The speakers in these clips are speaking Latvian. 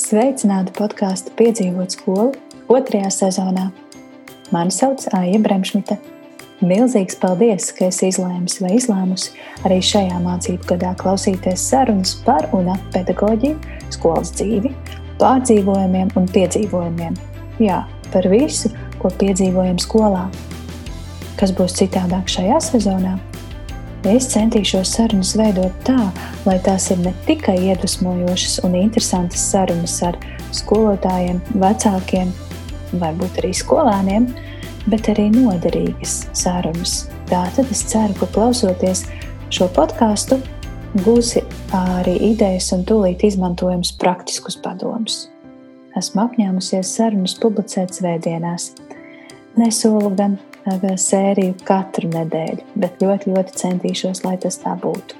Sveicināti podkāstu Piedzīvot skolu otrajā sezonā. Mani sauc Aija Bremšmita. Milzīgs paldies, ka esi izlēmis vai izlēmusi arī šajā mācību gadā klausīties sarunas par un ap pedagoģiju, skolas dzīvi, pārdzīvojumiem un piedzīvojumiem. Jā, par visu, ko piedzīvojam skolā. Kas būs citādāk šajā sezonā? Es centīšos sarunas veidot tā, lai tās ir ne tikai iedvesmojošas un interesantas sarunas ar skolotājiem, vecākiem, varbūt arī skolēniem, bet arī noderīgas sarunas. Tātad es ceru, ka klausoties šo podkāstu, gūsi arī idejas un tūlīt izmantojams praktiskus padomus. Esmu apņēmusies sarunas publicēt svētdienās. Nesolu gan sēriju katru nedēļu, bet ļoti, ļoti centīšos, lai tas tā būtu.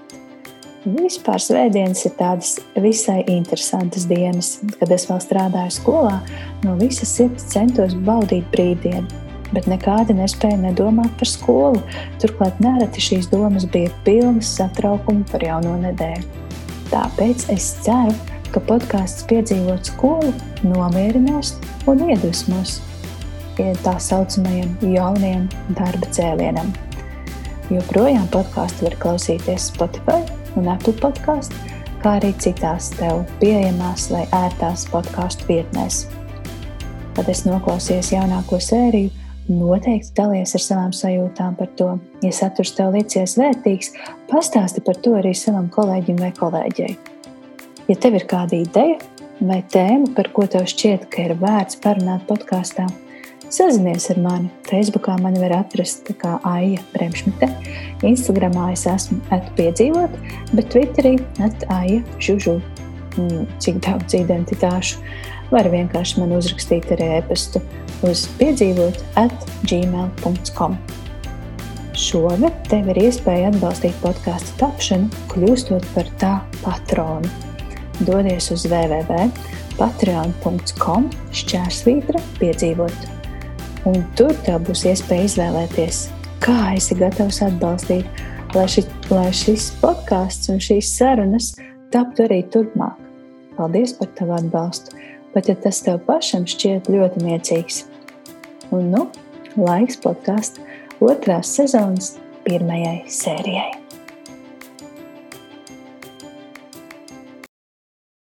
Vispār svētdienas ir tādas visai interesantas dienas. Kad es vēl strādāju skolā, no visas sirds centos baudīt brīvdienu, bet nekādi nespēja nedomāt par skolu. Turklāt nereti šīs domas bija pilnas satraukuma par jauno nedēļu. Tāpēc es ceru, ka podkāsts piedzīvot skolu nomierinās un iedvesmos tā saucamajam jaunajam darba cēlienam. Joprojām podkāstu var klausīties Spotify un Apple podkāstu, kā arī citās tev pieejamās vai ērtās podkāstu vietnēs. Kad es noklausījos jaunāko sēriju, noteikti dalies ar savām sajūtām par to. Ja saturs tev liekas vērtīgs, pastāsti par to arī savam kolēģim vai kolēģei. Ja tev ir kāda ideja vai tēma, par ko tev šķiet, ka ir vērts parunāt podkāstā, Sazinies ar mani. Facebookā mani var atrast kā Aija Bremšmite. Instagramā es esmu atpiedzīvot, bet Twitterī at Aija Žužu. Mm, cik daudz identitāšu. Var vienkārši man uzrakstīt arī e-pastu uz piedzīvot at gmail.com. Šogad tev ir iespēja atbalstīt podkāstu tapšanu, kļūstot par tā patronu. Dodies uz www.patreon.com šķērsvītra piedzīvot Un tur tev būs iespēja izvēlēties, kā esi gatavs atbalstīt, lai, ši, lai šis podkāsts un šīs sarunas taptu arī turpmāk. Paldies par tavu atbalstu, pat ja tas tev pašam šķiet ļoti niecīgs. Un nu, laiks podkāstu otrās sezonas pirmajai sērijai.